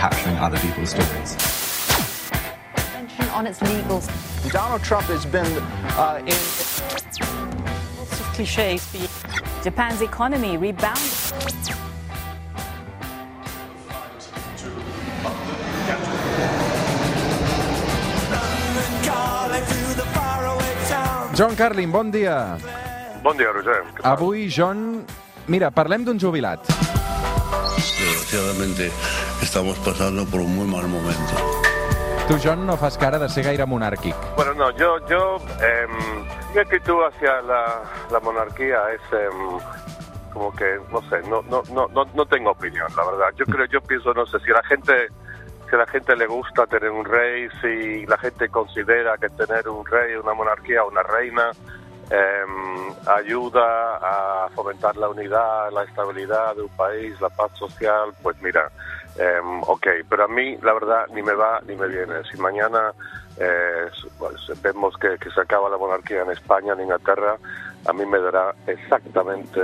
capturing other people's stories. on its legal Donald Trump has been uh, in. Lots of cliches. Japan's economy rebounded. John Carlin, bon dia. Bon dia, Roger. ¿Qué? Avui, John... Mira, parlem d'un jubilat. Desgraciadamente estamos pasando por un muy mal momento. Tu, John, no fas cara de ser gaire monàrquic. Bueno, no, yo, yo, em, mi actitud hacia la, la monarquía es em, como que, no sé, no, no, no, no, no tengo opinión, la verdad. Yo creo, yo pienso, no sé, si la gente, si a la gente le gusta tener un rey, si la gente considera que tener un rey, una monarquía, una reina, em, ayuda a fomentar la unidad, la estabilidad de un país, la paz social, pues mira, em, ok, pero a mí la verdad ni me va ni me viene. Si mañana eh, pues, vemos que, que se acaba la monarquía en España, en Inglaterra, a mí me dará exactamente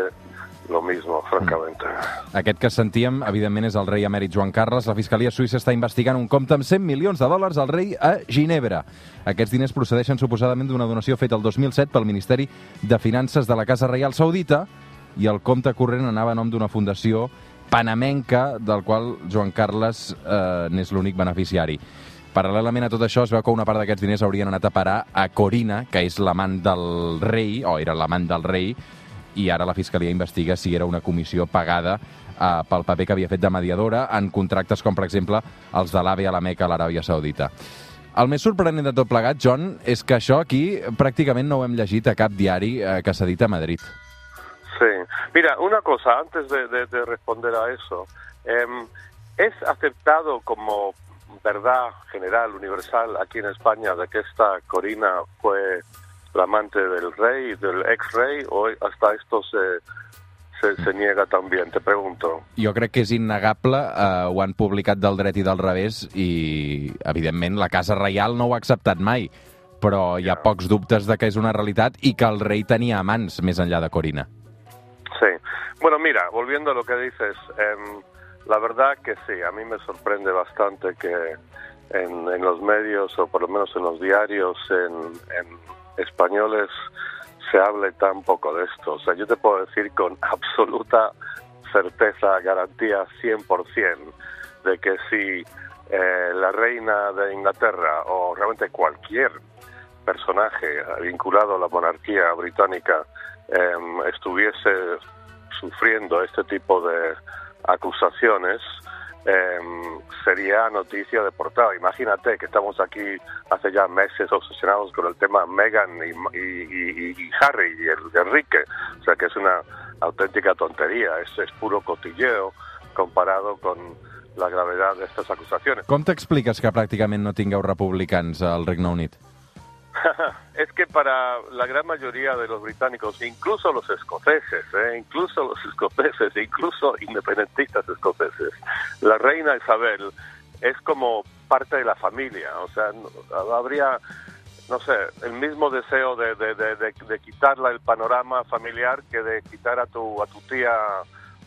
lo mismo, francamente. Aquest que sentíem, evidentment, és el rei emèrit Joan Carles. La Fiscalia Suïssa està investigant un compte amb 100 milions de dòlars al rei a Ginebra. Aquests diners procedeixen suposadament d'una donació feta el 2007 pel Ministeri de Finances de la Casa Reial Saudita i el compte corrent anava a nom d'una fundació panamenca del qual Joan Carles eh, n'és l'únic beneficiari. Paral·lelament a tot això, es veu que una part d'aquests diners haurien anat a parar a Corina, que és l'amant del rei, o era l'amant del rei, i ara la Fiscalia investiga si era una comissió pagada eh, pel paper que havia fet de mediadora en contractes com, per exemple, els de l'AVE a la Meca a l'Aràbia Saudita. El més sorprenent de tot plegat, John, és que això aquí pràcticament no ho hem llegit a cap diari eh, que s'edita a Madrid. Sí. Mira, una cosa, antes de, de- de responder a eso, em, es aceptado como verdad general, universal, aquí en España, de que esta Corina fue la amante del rey, del ex-rey, o hasta esto se, se, se niega también, te pregunto. Jo crec que és innegable, eh, ho han publicat del dret i del revés i, evidentment, la Casa Reial no ho ha acceptat mai, però hi ha pocs dubtes de que és una realitat i que el rei tenia amants més enllà de Corina. Sí. Bueno, mira, volviendo a lo que dices, em, la verdad que sí, a mí me sorprende bastante que en, en los medios, o por lo menos en los diarios en, en españoles, se hable tan poco de esto. O sea, yo te puedo decir con absoluta certeza, garantía 100%, de que si eh, la reina de Inglaterra o realmente cualquier personaje vinculado a la monarquía británica em, estuviese sufriendo este tipo de acusaciones, em, sería noticia de portada. Imagínate que estamos aquí hace ya meses obsesionados con el tema Meghan y, y- y- y Harry y el Enrique. O sea que es una auténtica tontería, es, es puro cotilleo comparado con la gravedad de estas acusaciones. Com t'expliques que pràcticament no tingueu republicans al Regne Unit? es que para la gran mayoría de los británicos, incluso los escoceses, ¿eh? incluso los escoceses, incluso independentistas escoceses, la reina Isabel es como parte de la familia. O sea, habría, no sé, el mismo deseo de, quitarla el panorama familiar que de quitar a tu, tía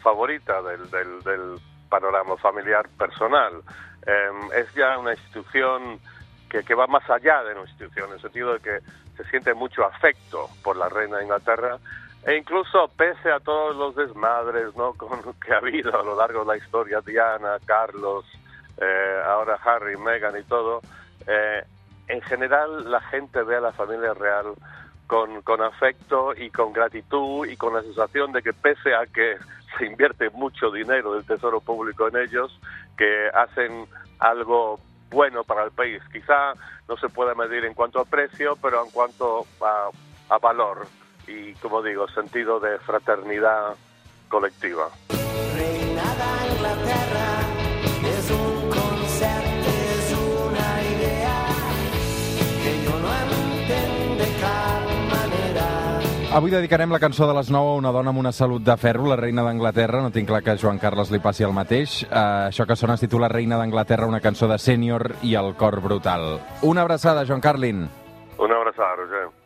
favorita del panorama familiar personal. Em, es ya una institución que, que va más allá de una institución, en el sentido de que se siente mucho afecto por la reina de Inglaterra, e incluso pese a todos los desmadres ¿no? con, que ha habido a lo largo de la historia, Diana, Carlos, eh, ahora Harry, Meghan y todo, eh, en general la gente ve a la familia real con, con afecto y con gratitud y con la sensación de que pese a que se invierte mucho dinero del Tesoro Público en ellos, que hacen algo bueno para el país. Quizá no se pueda medir en cuanto a precio, pero en cuanto a, valor y, como digo, sentido de fraternidad colectiva. Avui dedicarem la cançó de les 9 a una dona amb una salut de ferro, la reina d'Anglaterra. No tinc clar que Joan Carles li passi el mateix. Uh, això que sona es titula Reina d'Anglaterra, una cançó de sènior i el cor brutal. Una abraçada, Joan Carlin. Una abraçada, Roger.